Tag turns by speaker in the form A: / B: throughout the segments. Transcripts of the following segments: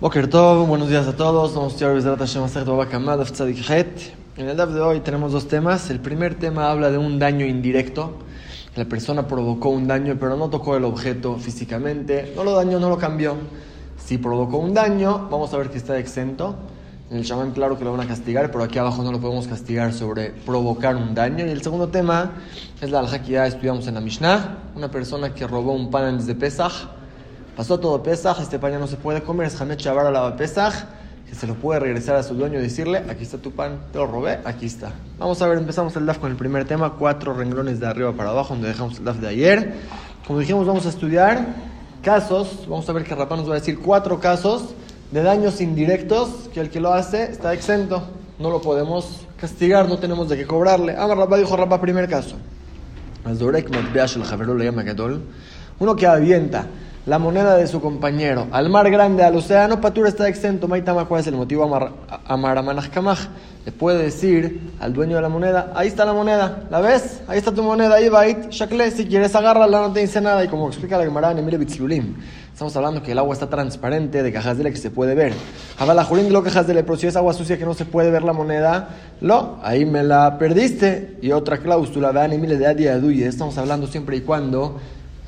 A: Boker Tov, buenos días a todos. Vamos a estudiar En el DAF de hoy tenemos dos temas. El primer tema habla de un daño indirecto. La persona provocó un daño, pero no tocó el objeto físicamente. No lo dañó, no lo cambió. Si provocó un daño, vamos a ver que está exento. En el chamán, claro que lo van a castigar, pero aquí abajo no lo podemos castigar sobre provocar un daño. Y el segundo tema es la ya estudiamos en la Mishnah. Una persona que robó un pan antes de Pesach Pasó todo Pesaj, este pan ya no se puede comer, es Hamet Shabar a la Pesaj, que se lo puede regresar a su dueño y decirle, aquí está tu pan, te lo robé, aquí está. Vamos a ver, empezamos el DAF con el primer tema, cuatro renglones de arriba para abajo, donde dejamos el DAF de ayer. Como dijimos, vamos a estudiar casos, vamos a ver que Rapá nos va a decir cuatro casos de daños indirectos que el que lo hace está exento, no lo podemos castigar, no tenemos de qué cobrarle. Ah, Rapá dijo Rapá, primer caso. Uno que avienta la moneda de su compañero al mar grande, al océano, Patura está exento. Maitama, ¿cuál es el motivo? Amaramanajkamaj. Le puede decir al dueño de la moneda, ahí está la moneda, ¿la ves? Ahí está tu moneda, ahí va, Shakle, si quieres agarrarla no te dice nada. Y como explica la Gemara en Bitzlulim, estamos hablando que el agua está transparente, de cajas de que se puede ver. Jabala Jurín lo cajas de pero si es agua sucia que no se puede ver la moneda, lo, ahí me la perdiste. Y otra cláusula, vean Emile de Duye, estamos hablando siempre y cuando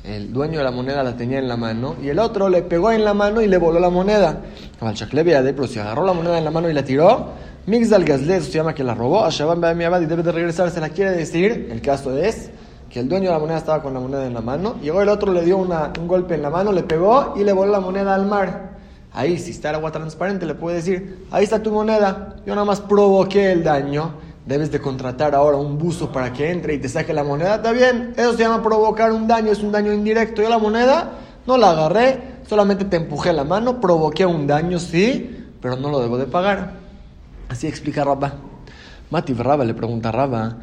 A: el dueño de la moneda la tenía en la mano y el otro le pegó en la mano y le voló la moneda. Pero si agarró la moneda en la mano y la tiró, Mixdal Gazle, se llama que la robó, a Shaban y debe de regresar. Se la quiere decir, el caso es que el dueño de la moneda estaba con la moneda en la mano, llegó el otro, le dio un golpe en la mano, le pegó y le voló la moneda al mar. Ahí, si está el agua transparente, le puede decir, ahí está tu moneda, yo nada más provoqué el daño debes de contratar ahora un buzo para que entre y te saque la moneda, está bien, eso se llama provocar un daño, es un daño indirecto. Yo la moneda no la agarré, solamente te empujé la mano, provoqué un daño, sí, pero no lo debo de pagar. Así explica Rabba. Mati Rabba le pregunta a Rabba,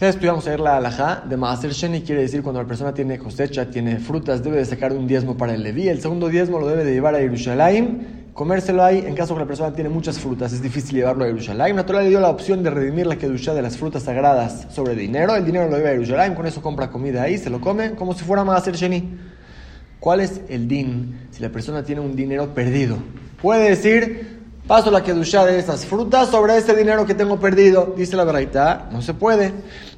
A: ya estudiamos ayer la alajá de Maaser Sheni, quiere decir cuando la persona tiene cosecha, tiene frutas, debe de sacar un diezmo para el Leví, el segundo diezmo lo debe de llevar a Jerusalén comérselo ahí en caso que la persona tiene muchas frutas, es difícil llevarlo a Jerusalén. Natural le dio la opción de redimir la kedusha de las frutas sagradas sobre dinero. El dinero lo lleva a Jerusalén, con eso compra comida ahí, se lo come como si fuera más sheni. ¿Cuál es el din si la persona tiene un dinero perdido? Puede decir, paso la kedusha de esas frutas sobre ese dinero que tengo perdido. Dice la verdad, no se puede.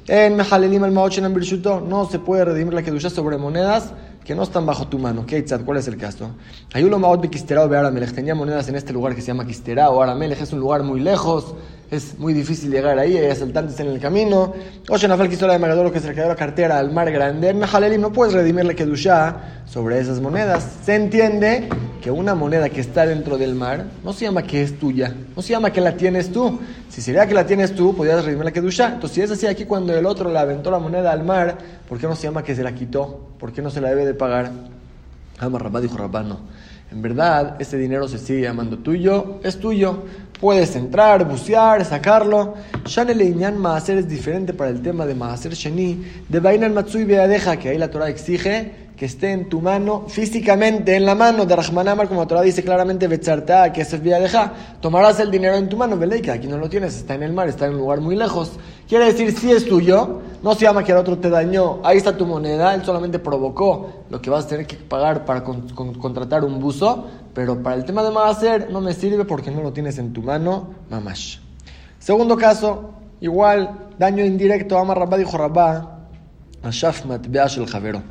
A: En Mehalelim al no se puede redimir la kedusha sobre monedas que no están bajo tu mano. ¿Cuál es el caso? Hay uno Maot Kistera o Aramelech. Tenía monedas en este lugar que se llama Kistera o Aramelech. Es un lugar muy lejos. Es muy difícil llegar ahí. Hay asaltantes en el camino. Oye, Nafal Kistola de Magadoro que se le quedó la cartera al mar grande. En Mehalelim no puedes redimirle Kedushá sobre esas monedas. Se entiende que una moneda que está dentro del mar no se llama que es tuya, no se llama que la tienes tú. Si sería que la tienes tú, podrías redimir la kedusha. Entonces, si es así aquí cuando el otro le aventó la moneda al mar, ¿por qué no se llama que se la quitó? ¿Por qué no se la debe de pagar? Ama Rabá dijo Rabá, no. En verdad, ese dinero se sigue llamando tuyo, es tuyo. Puedes entrar, bucear, sacarlo. Shanel Inyan Maaser es diferente para el tema de Maaser Sheni, de Bainan Matsui Beadeja, que ahí la Torah exige que esté en tu mano, físicamente en la mano de Rahman Amar, como la Torah dice claramente, Becharta, que es deja, tomarás el dinero en tu mano, que aquí no lo tienes, está en el mar, está en un lugar muy lejos. Quiere decir, si es tuyo, no se llama que el otro te dañó, ahí está tu moneda, él solamente provocó lo que vas a tener que pagar para contratar un buzo, pero para el tema de hacer no me sirve porque no lo tienes en tu mano, mamash. Segundo caso, igual, daño indirecto, Amar Rabba dijo Rabba, Ashafmat Beash el Javero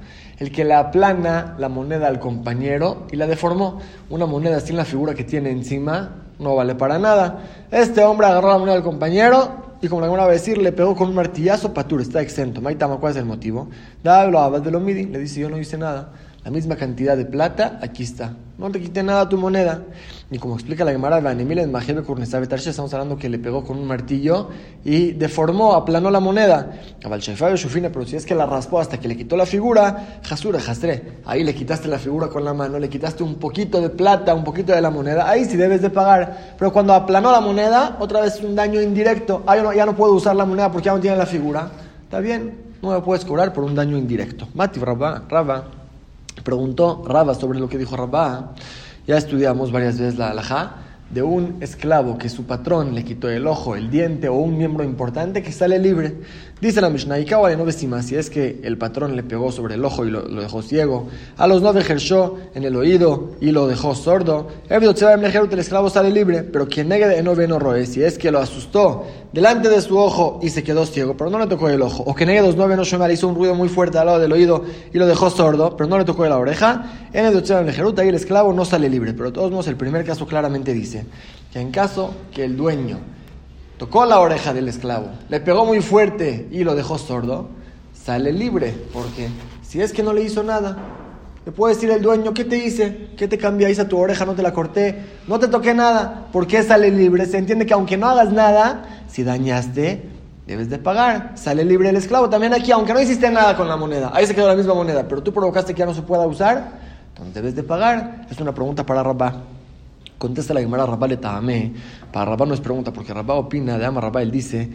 A: el que le aplana la moneda al compañero y la deformó. Una moneda sin la figura que tiene encima no vale para nada. Este hombre agarró la moneda al compañero y como le va a decir, le pegó con un martillazo, patur, está exento. Maitama, ¿cuál es el motivo? Dale, de lo midi, le dice, yo no hice nada la misma cantidad de plata, aquí está. No te quité nada tu moneda. Y como explica la Gemara, estamos hablando que le pegó con un martillo y deformó, aplanó la moneda. Pero si es que la raspó hasta que le quitó la figura, jasura, jastre. Ahí le quitaste la figura con la mano, le quitaste un poquito de plata, un poquito de la moneda. Ahí sí debes de pagar. Pero cuando aplanó la moneda, otra vez un daño indirecto. Ah, ya no puedo usar la moneda porque ya no tiene la figura. Está bien, no me puedes cobrar por un daño indirecto. Mati, Rabba, Rabba. Preguntó Rabba sobre lo que dijo Rabba. Ya estudiamos varias veces la halajá de un esclavo que su patrón le quitó el ojo, el diente o un miembro importante que sale libre. Dice la Mishnah, y no si es que el patrón le pegó sobre el ojo y lo, dejó ciego, a los nueve ejerció en el oído y lo dejó sordo, el esclavo sale libre, pero quien negue de no ve no roe, si es que lo asustó delante de su ojo y se quedó ciego, pero no le tocó el ojo, o que negue dos nueve no hizo un ruido muy fuerte al lado del oído y lo dejó sordo, pero no le tocó la oreja, en el y el esclavo no sale libre, pero de todos modos el primer caso claramente dice que en caso que el dueño tocó la oreja del esclavo, le pegó muy fuerte y lo dejó sordo, sale libre, porque si es que no le hizo nada, le puede decir el dueño, ¿qué te hice? ¿Qué te cambié? Hice tu oreja, no te la corté, no te toqué nada. ¿Por qué sale libre? Se entiende que aunque no hagas nada, si dañaste, debes de pagar. Sale libre el esclavo. También aquí, aunque no hiciste nada con la moneda, ahí se quedó la misma moneda, pero tú provocaste que ya no se pueda usar, entonces debes de pagar. Es una pregunta para Rabá. Contesta la Gemara Rabá le tamé. Para Rabá no es pregunta, porque Rabá opina de Ama Rabá. Él dice: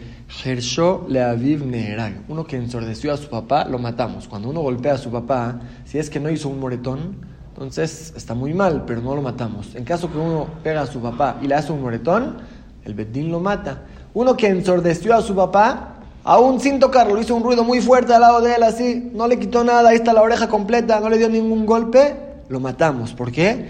A: le aviv neherag. Uno que ensordeció a su papá, lo matamos. Cuando uno golpea a su papá, si es que no hizo un moretón, entonces está muy mal, pero no lo matamos. En caso que uno pega a su papá y le hace un moretón, el bedín lo mata. Uno que ensordeció a su papá, aún sin tocarlo, hizo un ruido muy fuerte al lado de él, así, no le quitó nada, ahí está la oreja completa, no le dio ningún golpe lo matamos. ¿Por qué?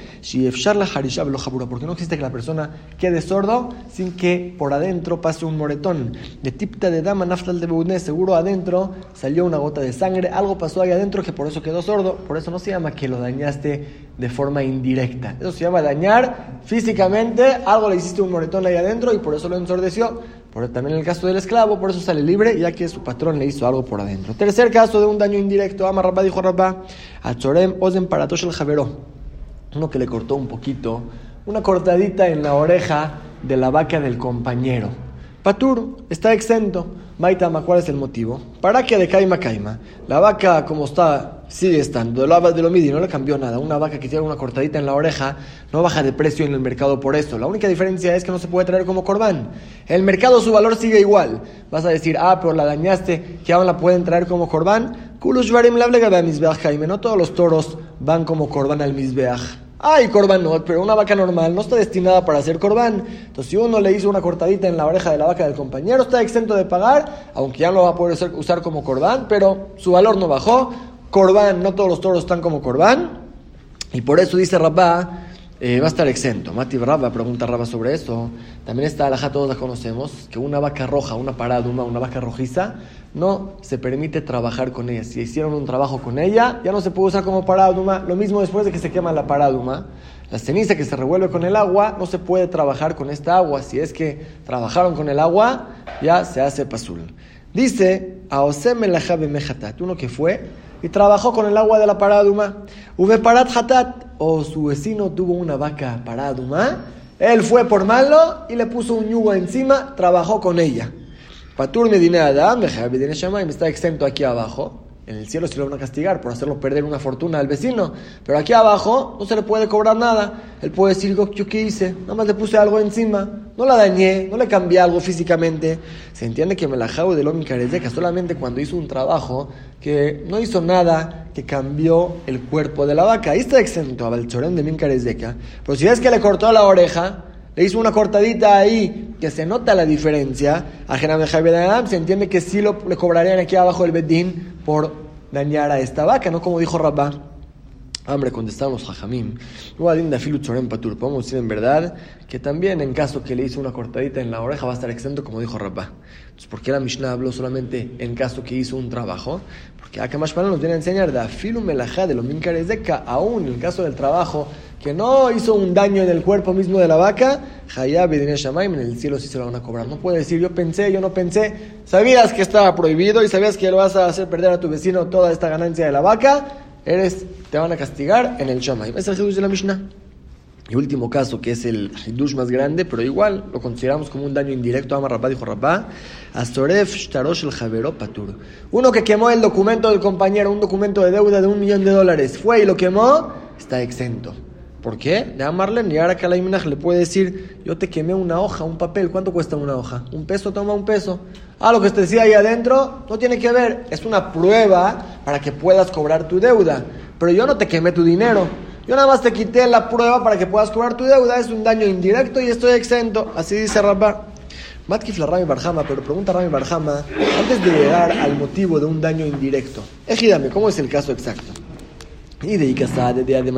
A: Porque no existe que la persona quede sordo sin que por adentro pase un moretón. De tipta de dama naftal de beudné, seguro adentro salió una gota de sangre, algo pasó ahí adentro que por eso quedó sordo. Por eso no se llama que lo dañaste de forma indirecta. Eso se llama dañar físicamente, algo le hiciste un moretón ahí adentro y por eso lo ensordeció. También el caso del esclavo, por eso sale libre, ya que su patrón le hizo algo por adentro. Tercer caso de un daño indirecto. Ama Rabba dijo Rabba, a Chorem Ozen Paratosh el Javeró. Uno que le cortó un poquito, una cortadita en la oreja de la vaca del compañero. Patur está exento. Maitama, ¿cuál es el motivo? Para que de caima caima. La vaca, como está, sigue estando. Lo, de lo midi no le cambió nada. Una vaca que tiene una cortadita en la oreja no baja de precio en el mercado por eso. La única diferencia es que no se puede traer como corbán. El mercado su valor sigue igual. Vas a decir, ah, pero la dañaste, que aún la pueden traer como corbán. Kulush varim No todos los toros van como corbán al misbeach. Hay corbanot, pero una vaca normal no está destinada para hacer corbán. Entonces, si uno le hizo una cortadita en la oreja de la vaca del compañero, está exento de pagar, aunque ya no lo va a poder usar como corbán, pero su valor no bajó. Corbán, no todos los toros están como corbán. Y por eso dice Rabá, eh, va a estar exento. Mati Rabba pregunta Rabba sobre eso. También está alhaja, todos la conocemos, que una vaca roja, una paraduma, una vaca rojiza, no se permite trabajar con ella. Si hicieron un trabajo con ella, ya no se puede usar como paraduma. Lo mismo después de que se quema la paraduma. La ceniza que se revuelve con el agua, no se puede trabajar con esta agua. Si es que trabajaron con el agua, ya se hace pasul. Dice, Aosem mejatat, uno que fue y trabajó con el agua de la paraduma. Uve parat hatat, o su vecino tuvo una vaca paraduma. Él fue por malo y le puso un yugo encima, trabajó con ella. Patur Medina Adam, me está exento aquí abajo. En el cielo se lo van a castigar por hacerlo perder una fortuna al vecino. Pero aquí abajo no se le puede cobrar nada. Él puede decir, ¿yo qué hice? Nada más le puse algo encima. No la dañé, no le cambié algo físicamente. Se entiende que me la jago de que solamente cuando hizo un trabajo que no hizo nada que cambió el cuerpo de la vaca. Ahí está exento a Balchorén de Mincarezeca. Pero si es que le cortó la oreja, le hizo una cortadita ahí que se nota la diferencia, a Jenam se entiende que sí lo, le cobrarían aquí abajo el Bedín por dañar a esta vaca, no como dijo Rabba. Hombre, contestaron los hajamim. Podemos decir en verdad que también en caso que le hizo una cortadita en la oreja va a estar exento, como dijo Rabba. Entonces, ¿por qué la Mishnah habló solamente en caso que hizo un trabajo? Porque más nos viene a enseñar de afilu melajá de los minkarezeka, aún en caso del trabajo que no hizo un daño en el cuerpo mismo de la vaca, Hayab y Shamaim, en el cielo sí se lo van a cobrar. No puede decir, yo pensé, yo no pensé. Sabías que estaba prohibido y sabías que lo vas a hacer perder a tu vecino toda esta ganancia de la vaca. Eres, te van a castigar en el Shamaim. Es el Jesús de la Mishnah. Y último caso, que es el Hidush más grande, pero igual lo consideramos como un daño indirecto. Ama Rabá dijo Rabá, Asoref Shtarosh el Javero Patur. Uno que quemó el documento del compañero, un documento de deuda de un millón de dólares, fue y lo quemó, está exento. ¿Por qué? De amarle, y ahora que a la le puede decir, yo te quemé una hoja, un papel, ¿cuánto cuesta una hoja? Un peso, toma un peso. Ah, lo que te decía ahí adentro no tiene que ver, es una prueba para que puedas cobrar tu deuda. Pero yo no te quemé tu dinero, Yo nada más te quité la prueba para que puedas cobrar tu deuda, es un daño indirecto y estoy exento. Así dice Rabba. Matkif la Rami Barjama, pero pregunta Rami Barjama, antes de llegar al motivo de un daño indirecto, ejídame, ¿cómo es el caso exacto? Y de Ikasa, de día de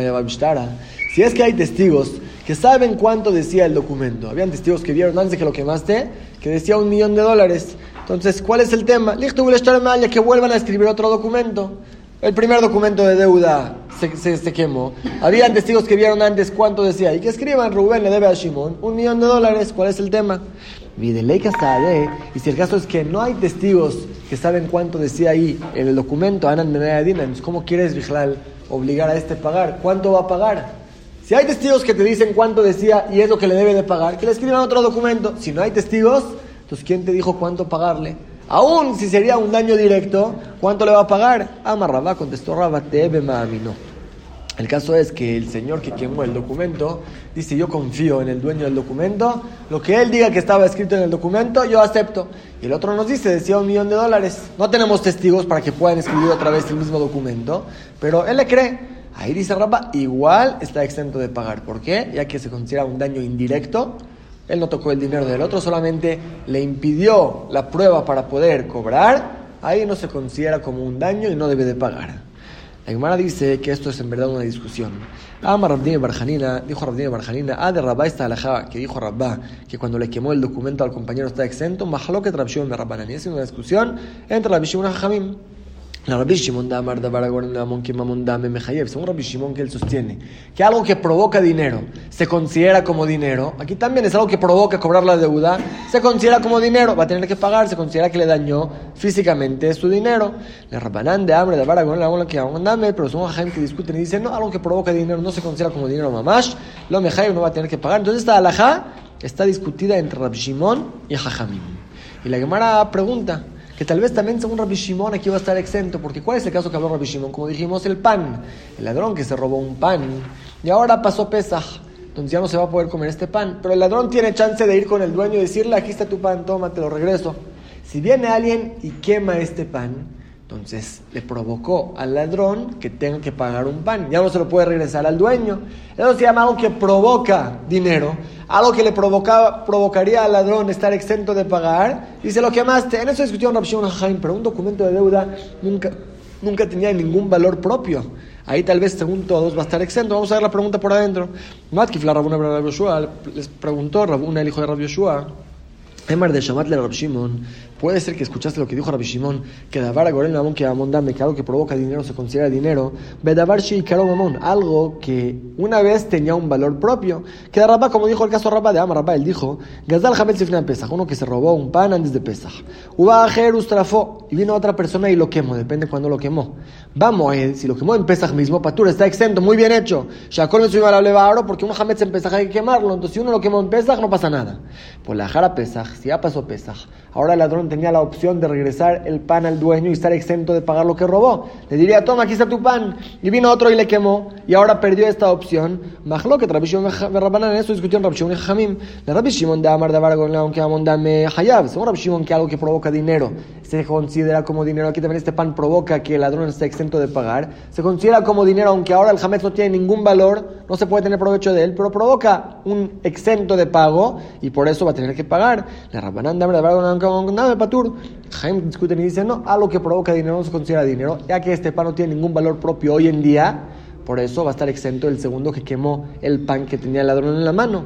A: Si es que hay testigos que saben cuánto decía el documento, habían testigos que vieron antes de que lo quemaste, que decía un millón de dólares. Entonces, ¿cuál es el tema? Que vuelvan a escribir otro documento. El primer documento de deuda se, se, quemó. Habían testigos que vieron antes cuánto decía. Y que escriban, Rubén le debe a Shimon un millón de dólares. ¿Cuál es el tema? Y si el caso es que no hay testigos que saben cuánto decía ahí en el documento, Anan ¿cómo quieres, Vijlal, obligar a este a pagar? ¿Cuánto va a pagar? Si hay testigos que te dicen cuánto decía y es lo que le debe de pagar, que le escriban otro documento. Si no hay testigos, entonces ¿quién te dijo cuánto pagarle? Aún si sería un daño directo, ¿cuánto le va a pagar? Amarraba, contestó Rabba, tebe no. El caso es que el señor que quemó el documento dice, yo confío en el dueño del documento, lo que él diga que estaba escrito en el documento, yo acepto. Y el otro nos dice, decía un millón de dólares. No tenemos testigos para que puedan escribir otra vez el mismo documento, pero él le cree. Ahí dice Rabba, igual está exento de pagar. ¿Por qué? Ya que se considera un daño indirecto él no tocó el dinero del otro, solamente le impidió la prueba para poder cobrar. Ahí no se considera como un daño y no debe de pagar. La Gemara dice que esto es en verdad una discusión. Ama Rabdini Barjanina, dijo Rabdini Barjanina, ah, de Rabá esta alajá, que dijo Rabá, que cuando le quemó el documento al compañero está exento, que Rabshimon de Rabbanani. Es una discusión entre Rabshimon y Jamim. La Rabbi Shimon da Amar da Baragorn que Mamon Dame Mejayev. Según Rabbi Shimon que él sostiene que algo que provoca dinero se considera como dinero. Aquí también es algo que provoca cobrar la deuda. Se considera como dinero. Va a tener que pagar. Se considera que le dañó físicamente su dinero. La Rabbanán de Amar da Baragorn que Mamon Dame. Pero son Jaim que discuten y dicen no, algo que provoca dinero no se considera como dinero mamash. Lo Mejayev no va a tener que pagar. Entonces esta alajá está discutida entre Rabbi Shimon y Jajamim. Y la Gemara pregunta que tal vez también según Rabbi Shimon aquí va a estar exento, porque ¿cuál es el caso que habló Rabbi Shimon? Como dijimos, el pan, el ladrón que se robó un pan y ahora pasó Pesaj, entonces ya no se va a poder comer este pan, pero el ladrón tiene chance de ir con el dueño y decirle, aquí está tu pan, toma, te lo regreso. Si viene alguien y quema este pan, entonces le provocó al ladrón que tenga que pagar un pan. Ya no se lo puede regresar al dueño. Eso se llama algo que provoca dinero. Algo que le provoca, provocaría al ladrón estar exento de pagar. Se lo quemaste. En eso discutió Rav Shimon pero un documento de deuda nunca, nunca tenía ningún valor propio. Ahí tal vez, según todos, va a estar exento. Vamos a ver la pregunta por adentro. Matkif, la Rabuna les preguntó Rabuna, el hijo de Rabbi Yoshua, Emar de Shamat le Rabbi Shimon, Puede ser que escuchaste lo que dijo Rabbi Shimon, que Davar Gorel Mamón que Amon Dame, que algo que provoca dinero se considera dinero. Bedavar Shi Karo Mamón, algo que una vez tenía un valor propio. Que Rabba, como dijo el caso Rabba de Amar Rabba, él dijo, Gazal Hamel Sifna Pesach, uno que se robó un pan antes de Pesach. Uba Ustrafó, y vino otra persona y lo quemó, depende cuándo lo quemó. Vamos, él, si lo quemó en Pesach mismo, Patura está exento, muy bien hecho. Shakol me subió la ahora porque un Hametz en Pesach hay que quemarlo, entonces si uno lo quemó en Pesach no pasa nada. Por la Jara Pesach, si ya pasó Pesach, ahora el ladrón tenía la opción de regresar el pan al dueño y estar exento de pagar lo que robó. Le diría, toma, aquí está tu pan. Y vino otro y le quemó y ahora perdió esta opción. Majlo que Rabbi Shimon en eso discutió en Rabbi Shimon Jamim. La Rabbi Shimon de Amar de Baragon aunque Amon dame Hayab. Según Rabbi Shimon que algo que provoca dinero se considera como dinero. Aquí también este pan provoca que el ladrón esté exento de pagar. Se considera como dinero, aunque ahora el Hametz no tiene ningún valor, no se puede tener provecho de él, pero provoca un exento de pago y por eso va a tener que pagar. La Rabbanán de Amar de Baragon dame Patur. Jaime discute y dice, no, algo que provoca dinero no se considera dinero, ya que este pan no tiene ningún valor propio hoy en día, por eso va a estar exento el segundo que quemó el pan que tenía el ladrón en la mano.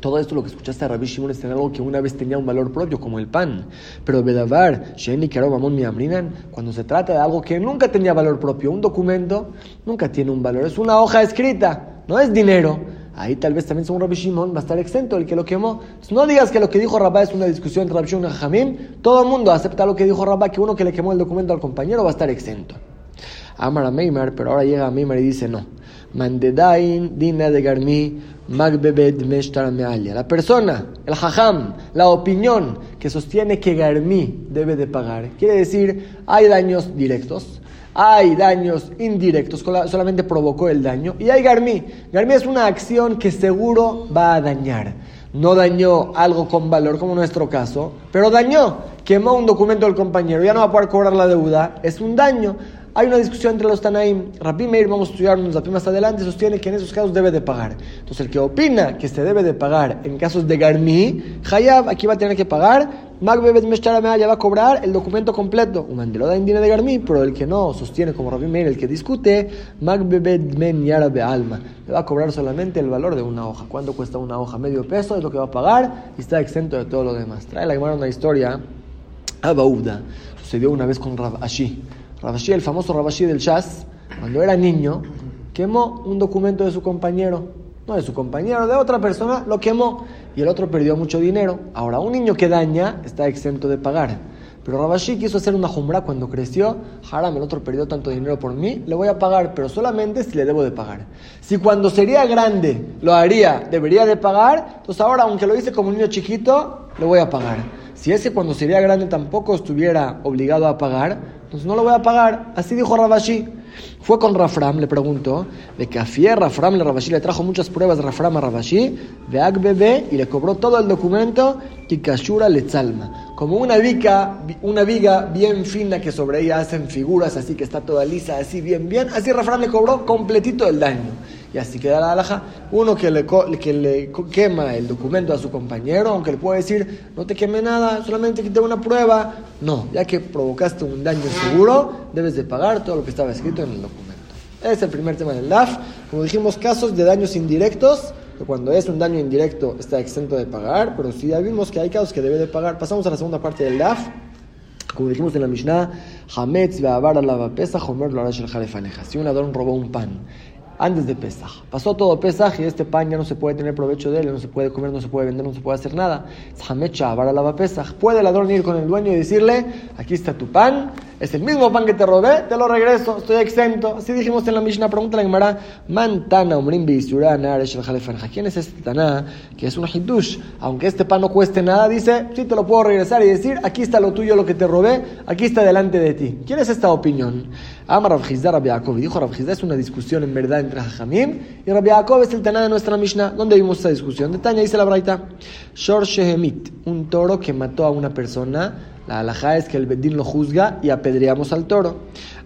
A: Todo esto lo que escuchaste a Rabbi Shimon es tener algo que una vez tenía un valor propio, como el pan. Pero Bedavar, Sheni Mamon Miamrinan, cuando se trata de algo que nunca tenía valor propio, un documento nunca tiene un valor, es una hoja escrita, no es dinero ahí tal vez también según Rabbi Shimon va a estar exento el que lo quemó. no digas que lo que dijo Rabá es una discusión entre Rabbi Shimon y Jamim. Todo el mundo acepta lo que dijo Rabá, que uno que le quemó el documento al compañero va a estar exento. Amar a Meimar, pero ahora llega a Meimar y dice no. Mandedain dina de Garmi magbebed meshtar La persona, el hajam, la opinión que sostiene que Garmi debe de pagar. Quiere decir, hay daños directos hay daños indirectos, solamente provocó el daño. Y hay Garmi. Garmi es una acción que seguro va a dañar. No dañó algo con valor, como nuestro caso, pero dañó. Quemó un documento del compañero, ya no va a poder cobrar la deuda. Es un daño. Hay una discusión entre los Tanaim. Rabbi Meir, vamos a estudiar unos más adelante, sostiene que en esos casos debe de pagar. Entonces, el que opina que se debe de pagar en casos de Garmi, Hayab, aquí va a tener que pagar. Magbebet Meshtaramea ya va a cobrar el documento completo. Un mandelo da indine de Garmi, pero el que no sostiene como Rabbi Meir, el que discute, Magbebet Men Yarabe Alma, le va a cobrar solamente el valor de una hoja. ¿Cuánto cuesta una hoja? Medio peso es lo que va a pagar y está exento de todo lo demás. Trae la una historia. Abauda sucedió una vez con Ashi. Rabashi, el famoso Rabashi del Shas, cuando era niño, quemó un documento de su compañero, no de su compañero, de otra persona, lo quemó y el otro perdió mucho dinero. Ahora, un niño que daña está exento de pagar. Pero Rabashi quiso hacer una jumbra cuando creció. Haram, el otro perdió tanto dinero por mí, le voy a pagar, pero solamente si le debo de pagar. Si cuando sería grande lo haría, debería de pagar, entonces ahora, aunque lo hice como un niño chiquito, le voy a pagar. Si ese cuando sería grande tampoco estuviera obligado a pagar, entonces no lo voy a pagar. Así dijo Rabashi. Fue con Rafram, le preguntó, de a Rafram le Rabashi le trajo muchas pruebas de Rafram a Rabashi, de Agbebe, y le cobró todo el documento, y Kashura le salma. Como una viga, una viga bien fina que sobre ella hacen figuras así que está toda lisa, así bien, bien, así Rafram le cobró completito el daño. Y así queda la alhaja. Uno que le, que le quema el documento a su compañero, aunque le puede decir, no te queme nada, solamente quité una prueba. No, ya que provocaste un daño seguro, debes de pagar todo lo que estaba escrito en el documento. es el primer tema del DAF. Como dijimos, casos de daños indirectos, que cuando es un daño indirecto está exento de pagar, pero si ya vimos que hay casos que debe de pagar. Pasamos a la segunda parte del DAF. Como dijimos en la Mishnah, Hametz Si un ladrón robó un pan antes de Pesach. Pasó todo Pesach y este pan ya no se puede tener provecho de él, no se puede comer, no se puede vender, no se puede hacer nada. Pesach. Puede el ladrón ir con el dueño y decirle, aquí está tu pan, es el mismo pan que te robé, te lo regreso, estoy exento. Así dijimos en la Mishnah, pregunta la Gemara, Mantana ¿Quién es este Taná? Que es un hidush. Aunque este pan no cueste nada, dice, sí te lo puedo regresar y decir, aquí está lo tuyo, lo que te robé, aquí está delante de ti. ¿Quién es esta opinión? Ama Rabjizda Rabbi Yaakov. Y dijo Rabjizda, es una discusión en verdad entre Jajamim. Y Rabbi Yaakov es el Taná de nuestra Mishnah. ¿Dónde vimos esta discusión? De Taña dice la Braita. Shor Shehemit, un toro que mató a una persona la alajá es que el Bedín lo juzga y apedreamos al toro.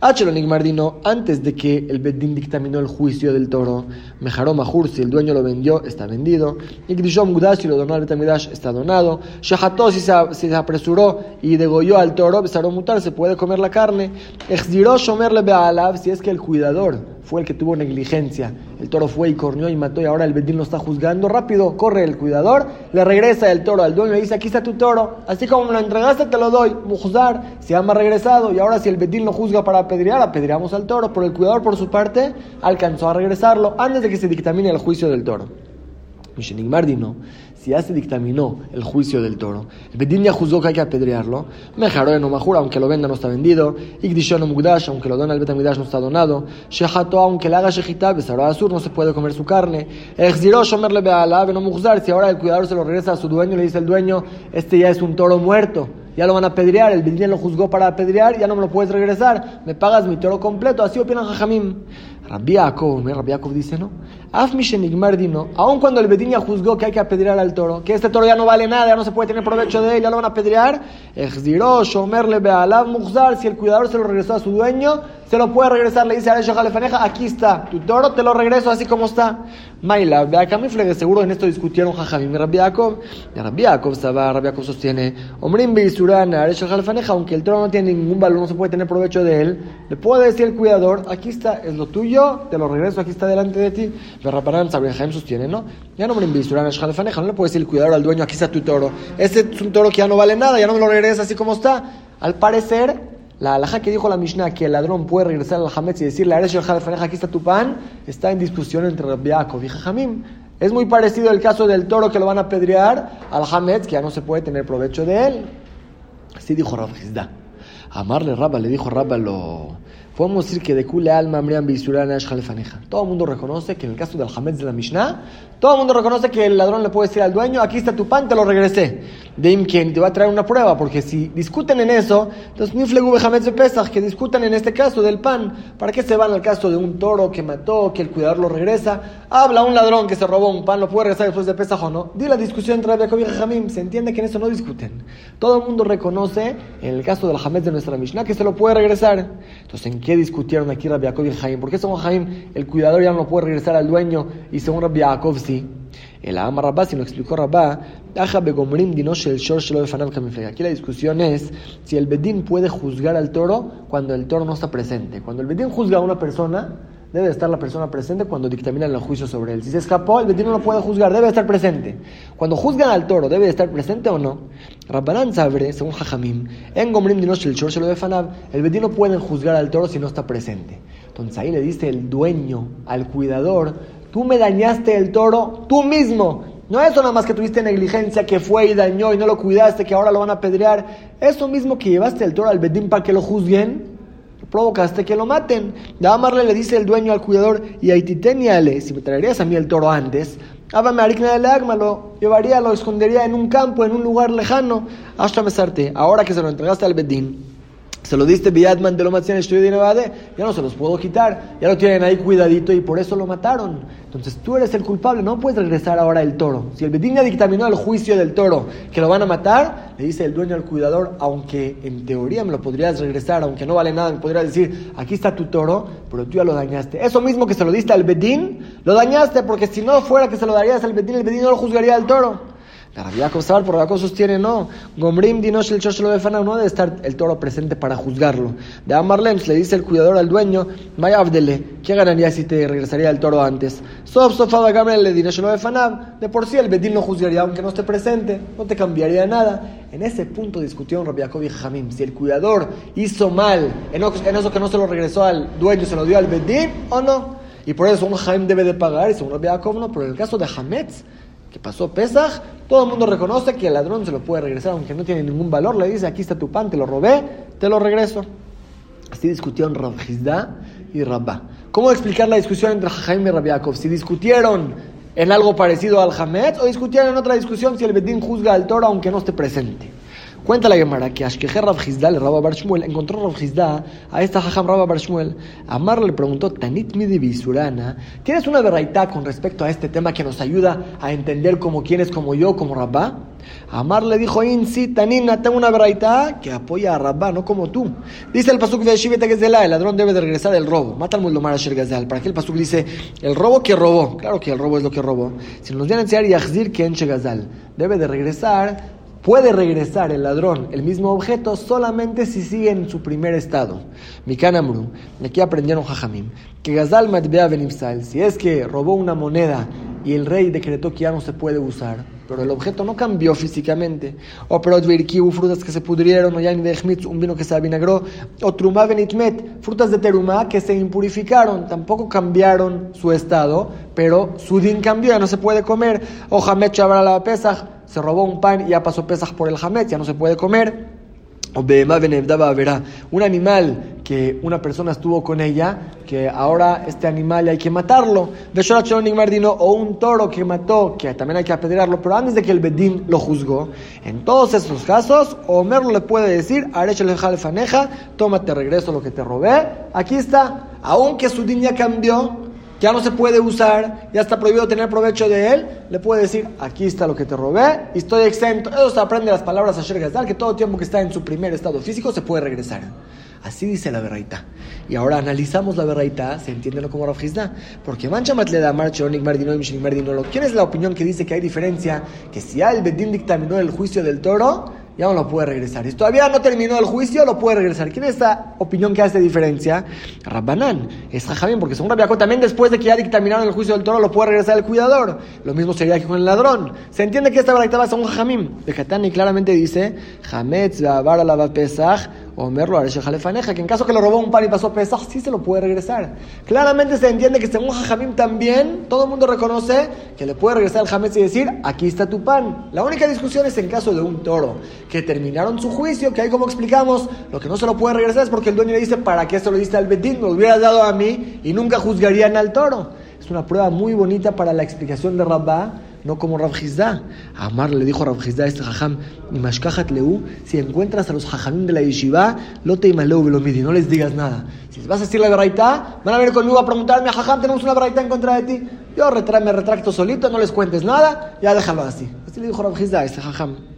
A: Hachelo Nigmardino, antes de que el Bedín dictaminó el juicio del toro, Mejaró Mahur, si el dueño lo vendió, está vendido. Igdishom Gudash, si lo donó al Betamidash, está donado. Shaható, si se, apresuró y degolló al toro, Besaró Mutar, se puede comer la carne. Exdiró Shomerle Bealav, si es que el cuidador fue el que tuvo negligencia. El toro fue y corneó y mató y ahora el bedín lo está juzgando. Rápido, corre el cuidador, le regresa el toro al dueño y dice, aquí está tu toro. Así como me lo entregaste, te lo doy. Mujuzar, se llama regresado. Y ahora si el bedín lo juzga para apedrear, apedreamos al toro. Pero el cuidador, por su parte, alcanzó a regresarlo antes de que se dictamine el juicio del toro. Mishenigmardino si ya se dictaminó el juicio del toro, el Bedín ya juzgó que hay que apedrearlo, Mejaró en Omahura, aunque lo venda no está vendido, Igdishon Mugdash, aunque lo dona el Betamidash no está donado, Shehato, aunque le haga Shechita, Besará Azur, no se puede comer su carne, Exdiró Shomerle Beala, Benomugzar, si ahora el cuidador se lo regresa a su dueño, le dice el dueño, este ya es un toro muerto, ya lo van a apedrear, el Bedín lo juzgó para apedrear, ya no me lo puedes regresar, me pagas mi toro completo, así opina Jajamim. Rabbi Yaakov, Rabbi dice no. dino, aun cuando el Bedín ya juzgó que hay que apedrear al toro, que este toro ya no vale nada, ya no se puede tener provecho de él, ya lo van a apedrear, si el cuidador se lo regresó a su dueño, se lo puede regresar, le dice a Jalefaneja, aquí está, tu toro te lo regreso así como está. Maila, de seguro en esto discutieron Jajamim y Rabbi Yaakov. Rabbi Yaakov, Rabbi Yaakov sostiene, Omrim Beisurana, Jalefaneja, aunque el toro no tiene ningún valor, no se puede tener provecho de él, le puede decir el cuidador, aquí está, es lo tuyo, te lo regreso, aquí está delante de ti. Berraparán, Jaim sostiene, ¿no? Ya no Beisurana, Jalefaneja, no le puede decir el cuidador al dueño, aquí está tu toro. Este es un toro que ya no vale nada, ya no me lo regresa así como está. Al parecer, la alhaja que dijo la Mishnah que el ladrón puede regresar al Hametz y decirle, aquí está tu pan, está en discusión entre Rabbi y Jajamim. Es muy parecido el caso del toro que lo van a pedrear al Hametz, que ya no se puede tener provecho de él. Así dijo Rabbi Amarle Rabba, le dijo Rabba lo podemos decir que de Kule Alma Todo el mundo reconoce que en el caso del Hametz de la Mishnah, todo el mundo reconoce que el ladrón le puede decir al dueño, aquí está tu pan, te lo regresé. De quien te va a traer una prueba, porque si discuten en eso, entonces Niflegu Hametz de Pesach, que discutan en este caso del pan, ¿para qué se van al caso de un toro que mató, que el cuidador lo regresa? Habla un ladrón que se robó un pan, ¿lo puede regresar después de Pesach o no? Di la discusión entre Rabbi y Jamim, se entiende que en eso no discuten. Todo el mundo reconoce, en el caso del Hametz de nuestra Mishnah, que se lo puede regresar. Entonces, ¿en qué qué discutieron aquí Rabbi Yaakov y Jaim? ¿Por qué según Jaim el cuidador ya no puede regresar al dueño y según Rabbi Yaakov sí? El Ama Rabá, si lo explicó Rabá, Aquí la discusión es si el Bedín puede juzgar al toro cuando el toro no está presente. Cuando el Bedín juzga a una persona, debe estar la persona presente cuando dictaminan el juicio sobre él. Si se escapó, el Bedín no puede juzgar, debe estar presente. Cuando juzgan al toro, ¿debe estar presente o no? Rabbanán sabre, según Jajamim, en Gomrim Dinosh el Chor el Bedín no puede juzgar al toro si no está presente. Entonces ahí le dice el dueño al cuidador, Tú me dañaste el toro tú mismo. No es nada más que tuviste negligencia, que fue y dañó y no lo cuidaste, que ahora lo van a pedrear. Eso mismo que llevaste el toro al Bedín para que lo juzguen, provocaste que lo maten. De amarle le dice el dueño al cuidador, y a si me traerías a mí el toro antes, hábame arikna de lo llevaría, lo escondería en un campo, en un lugar lejano, hasta mesarte. Ahora que se lo entregaste al Bedín, se lo diste Biadman de lo estudio de Nevade, ya no se los puedo quitar, ya lo tienen ahí cuidadito y por eso lo mataron. Entonces tú eres el culpable, no puedes regresar ahora el toro. Si el Bedín dictaminó el juicio del toro que lo van a matar, le dice el dueño al cuidador, aunque en teoría me lo podrías regresar, aunque no vale nada, me podrías decir, aquí está tu toro, pero tú ya lo dañaste. Eso mismo que se lo diste al Bedín, lo dañaste porque si no fuera que se lo darías al Bedín, el Bedín no lo juzgaría al toro. La Rabia Kosar, por Rabia sostiene, no. Gomrim dinosh el choshelo befana, no debe estar el toro presente para juzgarlo. De Amarlems le dice el cuidador al dueño, Maya Abdele, ¿qué ganaría si te regresaría el toro antes? Sof Sofaba Gamel le dinoshelo befana, de por sí el Bedín lo juzgaría aunque no esté presente, no te cambiaría nada. En ese punto discutieron Rabbi y Jamim, si el cuidador hizo mal en eso que no se lo regresó al dueño, se lo dio al Bedín o no. Y por eso un Jaim debe de pagar, y según Rabbi no, pero en el caso de Hametz, que pasó Pesach, todo el mundo reconoce que el ladrón se lo puede regresar, aunque no tiene ningún valor. Le dice, aquí está tu pan, te lo robé, te lo regreso. Así discutieron Rab y Rabba. ¿Cómo explicar la discusión entre Jaime y Rabbi Si discutieron en algo parecido al Hamed o discutieron en otra discusión si el Bedín juzga al toro aunque no esté presente. Cuenta la Gemara que Ashkeher Rav le Rabba Bar Shmuel encontró Rav Hizda a esta Jajam Rabba Bar Shmuel. Amar le preguntó, Tanit mi Bisurana, ¿tienes una verraitá con respecto a este tema que nos ayuda a entender como quién es como yo, como Rabba? Amar le dijo, In sí, Tanina, tengo una verraitá que apoya a Rabba, no como tú. Dice el pasuk de Shiveta Gezela, el ladrón debe de regresar del robo. Mata al Muldomar Asher Gazal. Para que el pasuk dice, el robo que robó. Claro que el robo es lo que robó. Si nos viene a enseñar Yahzir que Gazal, debe de regresar Puede regresar el ladrón el mismo objeto solamente si sigue en su primer estado. Mikanamru, aquí aprendieron Jajamim, que Gazal Matbea Benipsal, si es que robó una moneda y el rey decretó que ya no se puede usar, pero el objeto no cambió físicamente, o hubo frutas que se pudrieron, o yani de un vino que se avinagró, o trumá benitmet, frutas de terumá que se impurificaron, tampoco cambiaron su estado, pero su din cambió, ya no se puede comer, o hamet la pesaj, se robó un pan y ya pasó pesas por el hamet, ya no se puede comer. O verá un animal que una persona estuvo con ella, que ahora este animal hay que matarlo. O un toro que mató, que también hay que apedrearlo, pero antes de que el Bedín lo juzgó. En todos esos casos, Homer le puede decir, faneja, tómate regreso lo que te robé. Aquí está, aunque su din ya cambió, ya no se puede usar, ya está prohibido tener provecho de él, le puede decir, aquí está lo que te robé y estoy exento. Eso se aprende las palabras a Gazal, que todo tiempo que está en su primer estado físico se puede regresar. Así dice la verraita. Y ahora analizamos la verraita, se entiende como Rafizda. Porque mancha le da marcha, ¿Quién es la opinión que dice que hay diferencia? Que si al Bedín dictaminó el juicio del toro, ya no lo puede regresar. Y todavía no terminó el juicio, lo puede regresar. ¿Quién es esta opinión que hace diferencia? Rabbanán. Es Jajamín, porque según Rabiaco también después de que ya dictaminaron el juicio del toro, lo puede regresar el cuidador. Lo mismo sería aquí con el ladrón. Se entiende que esta verdad va a un Jajamín. De y claramente dice, Hametz, Pesach, Omerlo Jalefaneja, que en caso que lo robó un pan y pasó Pesach, sí se lo puede regresar. Claramente se entiende que según Jajamim también, todo el mundo reconoce que le puede regresar al Hametz y decir, aquí está tu pan. La única discusión es en caso de un toro, que terminaron su juicio, que ahí como explicamos, lo que no se lo puede regresar es porque el dueño le dice, ¿para qué se lo diste al Bedín? Me lo hubieras dado a mí y nunca juzgarían al toro. Es una prueba muy bonita para la explicación de Rabbah no como Rav Hizda. Amar le dijo a Rav Hizda este jajam, leu, si encuentras a los jajamim de la yeshiva, lo te velomidi, no les digas nada. Si vas a decir la verdad, van a venir conmigo a preguntarme, jajam, tenemos una verdad en contra de ti. Yo me retracto solito, no les cuentes nada, ya déjalo así. Así le dijo Rav Hizda este jajam.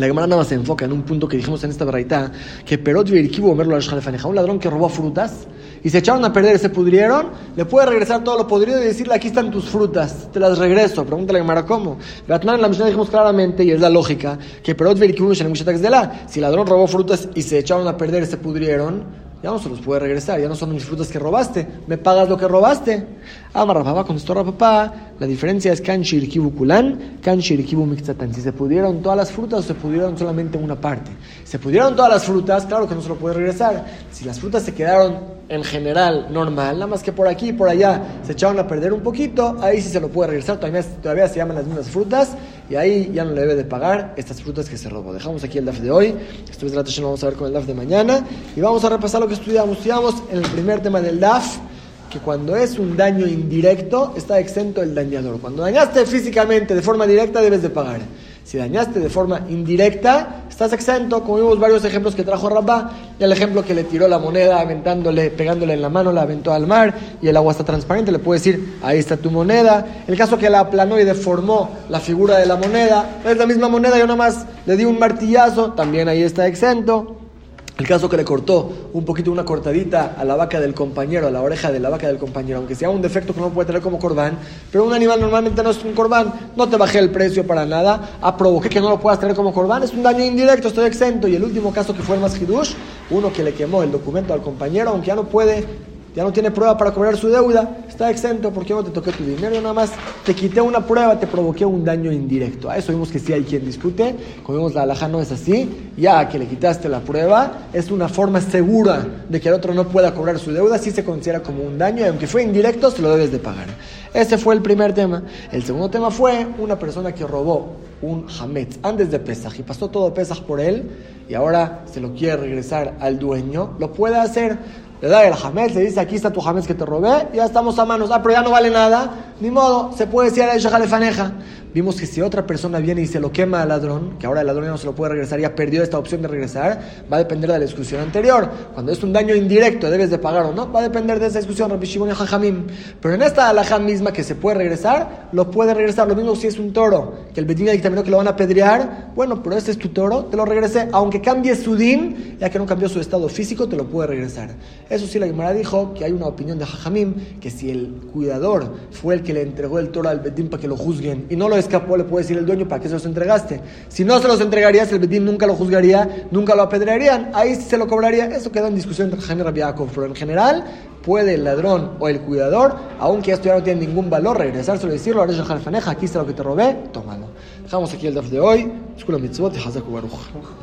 A: La Gemara nada más se enfoca en un punto que dijimos en esta verdad, que Perot Virkibu Omerlo al un ladrón que robó frutas y se echaron a perder, se pudrieron, le puede regresar todo lo podrido y decirle, aquí están tus frutas, te las regreso. Pregúntale a Gemara cómo. Gatman en la misión dijimos claramente, y es la lógica, que Perot Virkibu de la, si el ladrón robó frutas y se echaron a perder, se pudrieron, ya no se los puede regresar, ya no son mis frutas que robaste, me pagas lo que robaste. Amar con contestó papá, la diferencia es kan shirkibu kulan, kan shirkibu mixtatan. Si se pudieron todas las frutas o se pudieron solamente una parte. Se pudieron todas las frutas, claro que no se lo puede regresar. Si las frutas se quedaron en general normal, nada más que por aquí y por allá se echaron a perder un poquito, ahí sí se lo puede regresar, todavía, todavía se llaman las mismas frutas y ahí ya no le debe de pagar estas frutas que se robó. Dejamos aquí el DAF de hoy, esto es lo vamos a ver con el DAF de mañana y vamos a repasar lo que estudiamos. Estudiamos en el primer tema del DAF que cuando es un daño indirecto está exento el dañador. Cuando dañaste físicamente de forma directa debes de pagar. Si dañaste de forma indirecta, estás exento, como vimos varios ejemplos que trajo Rabá, el ejemplo que le tiró la moneda aventándole, pegándole en la mano, la aventó al mar y el agua está transparente, le puede decir, ahí está tu moneda. El caso que la aplanó y deformó la figura de la moneda, es la misma moneda, yo nada más le di un martillazo, también ahí está exento. El caso que le cortó un poquito una cortadita a la vaca del compañero, a la oreja de la vaca del compañero, aunque sea un defecto que no puede tener como corbán, pero un animal normalmente no es un corbán, no te bajé el precio para nada, a provoqué que no lo puedas tener como corbán, es un daño indirecto, estoy exento. Y el último caso que fue el más hidush, uno que le quemó el documento al compañero, aunque ya no puede ya no tiene prueba para cobrar su deuda, está exento porque no te toqué tu dinero, nada más te quité una prueba, te provoqué un daño indirecto. A eso vimos que sí hay quien discute, como vimos la alhaja no es así, ya que le quitaste la prueba, es una forma segura de que el otro no pueda cobrar su deuda, sí se considera como un daño y aunque fue indirecto, se lo debes de pagar. Ese fue el primer tema. El segundo tema fue una persona que robó un hametz antes de Pesaj y pasó todo Pesaj por él y ahora se lo quiere regresar al dueño, lo puede hacer le da el jamés, le dice, aquí está tu jamés que te robé, ya estamos a manos. Ah, pero ya no vale nada. Ni modo, se puede decir a ella faneja vimos que si otra persona viene y se lo quema al ladrón, que ahora el ladrón ya no se lo puede regresar, ya perdió esta opción de regresar, va a depender de la discusión anterior. Cuando es un daño indirecto, debes de pagar o no, va a depender de esa discusión, Rabbi Shimon y Jajamim. Pero en esta alhaja misma que se puede regresar, lo puede regresar. Lo mismo si es un toro, que el Bedín dictaminó que lo van a pedrear, bueno, pero este es tu toro, te lo regresé, aunque cambie su din, ya que no cambió su estado físico, te lo puede regresar. Eso sí, la Gemara dijo que hay una opinión de Jajamim, que si el cuidador fue el que le entregó el toro al Bedín para que lo juzguen y no lo escapó, le puede decir el dueño, ¿para qué se los entregaste? Si no se los entregarías, el Bedín nunca lo juzgaría, nunca lo apedrearían, ahí se lo cobraría. Eso quedó en discusión entre Jaime Rabiakov, pero en general puede el ladrón o el cuidador, aunque esto ya no tiene ningún valor, regresárselo y decirlo, ahora es aquí está lo que te robé, tómalo. Dejamos aquí el DAF de hoy. Mitzvot y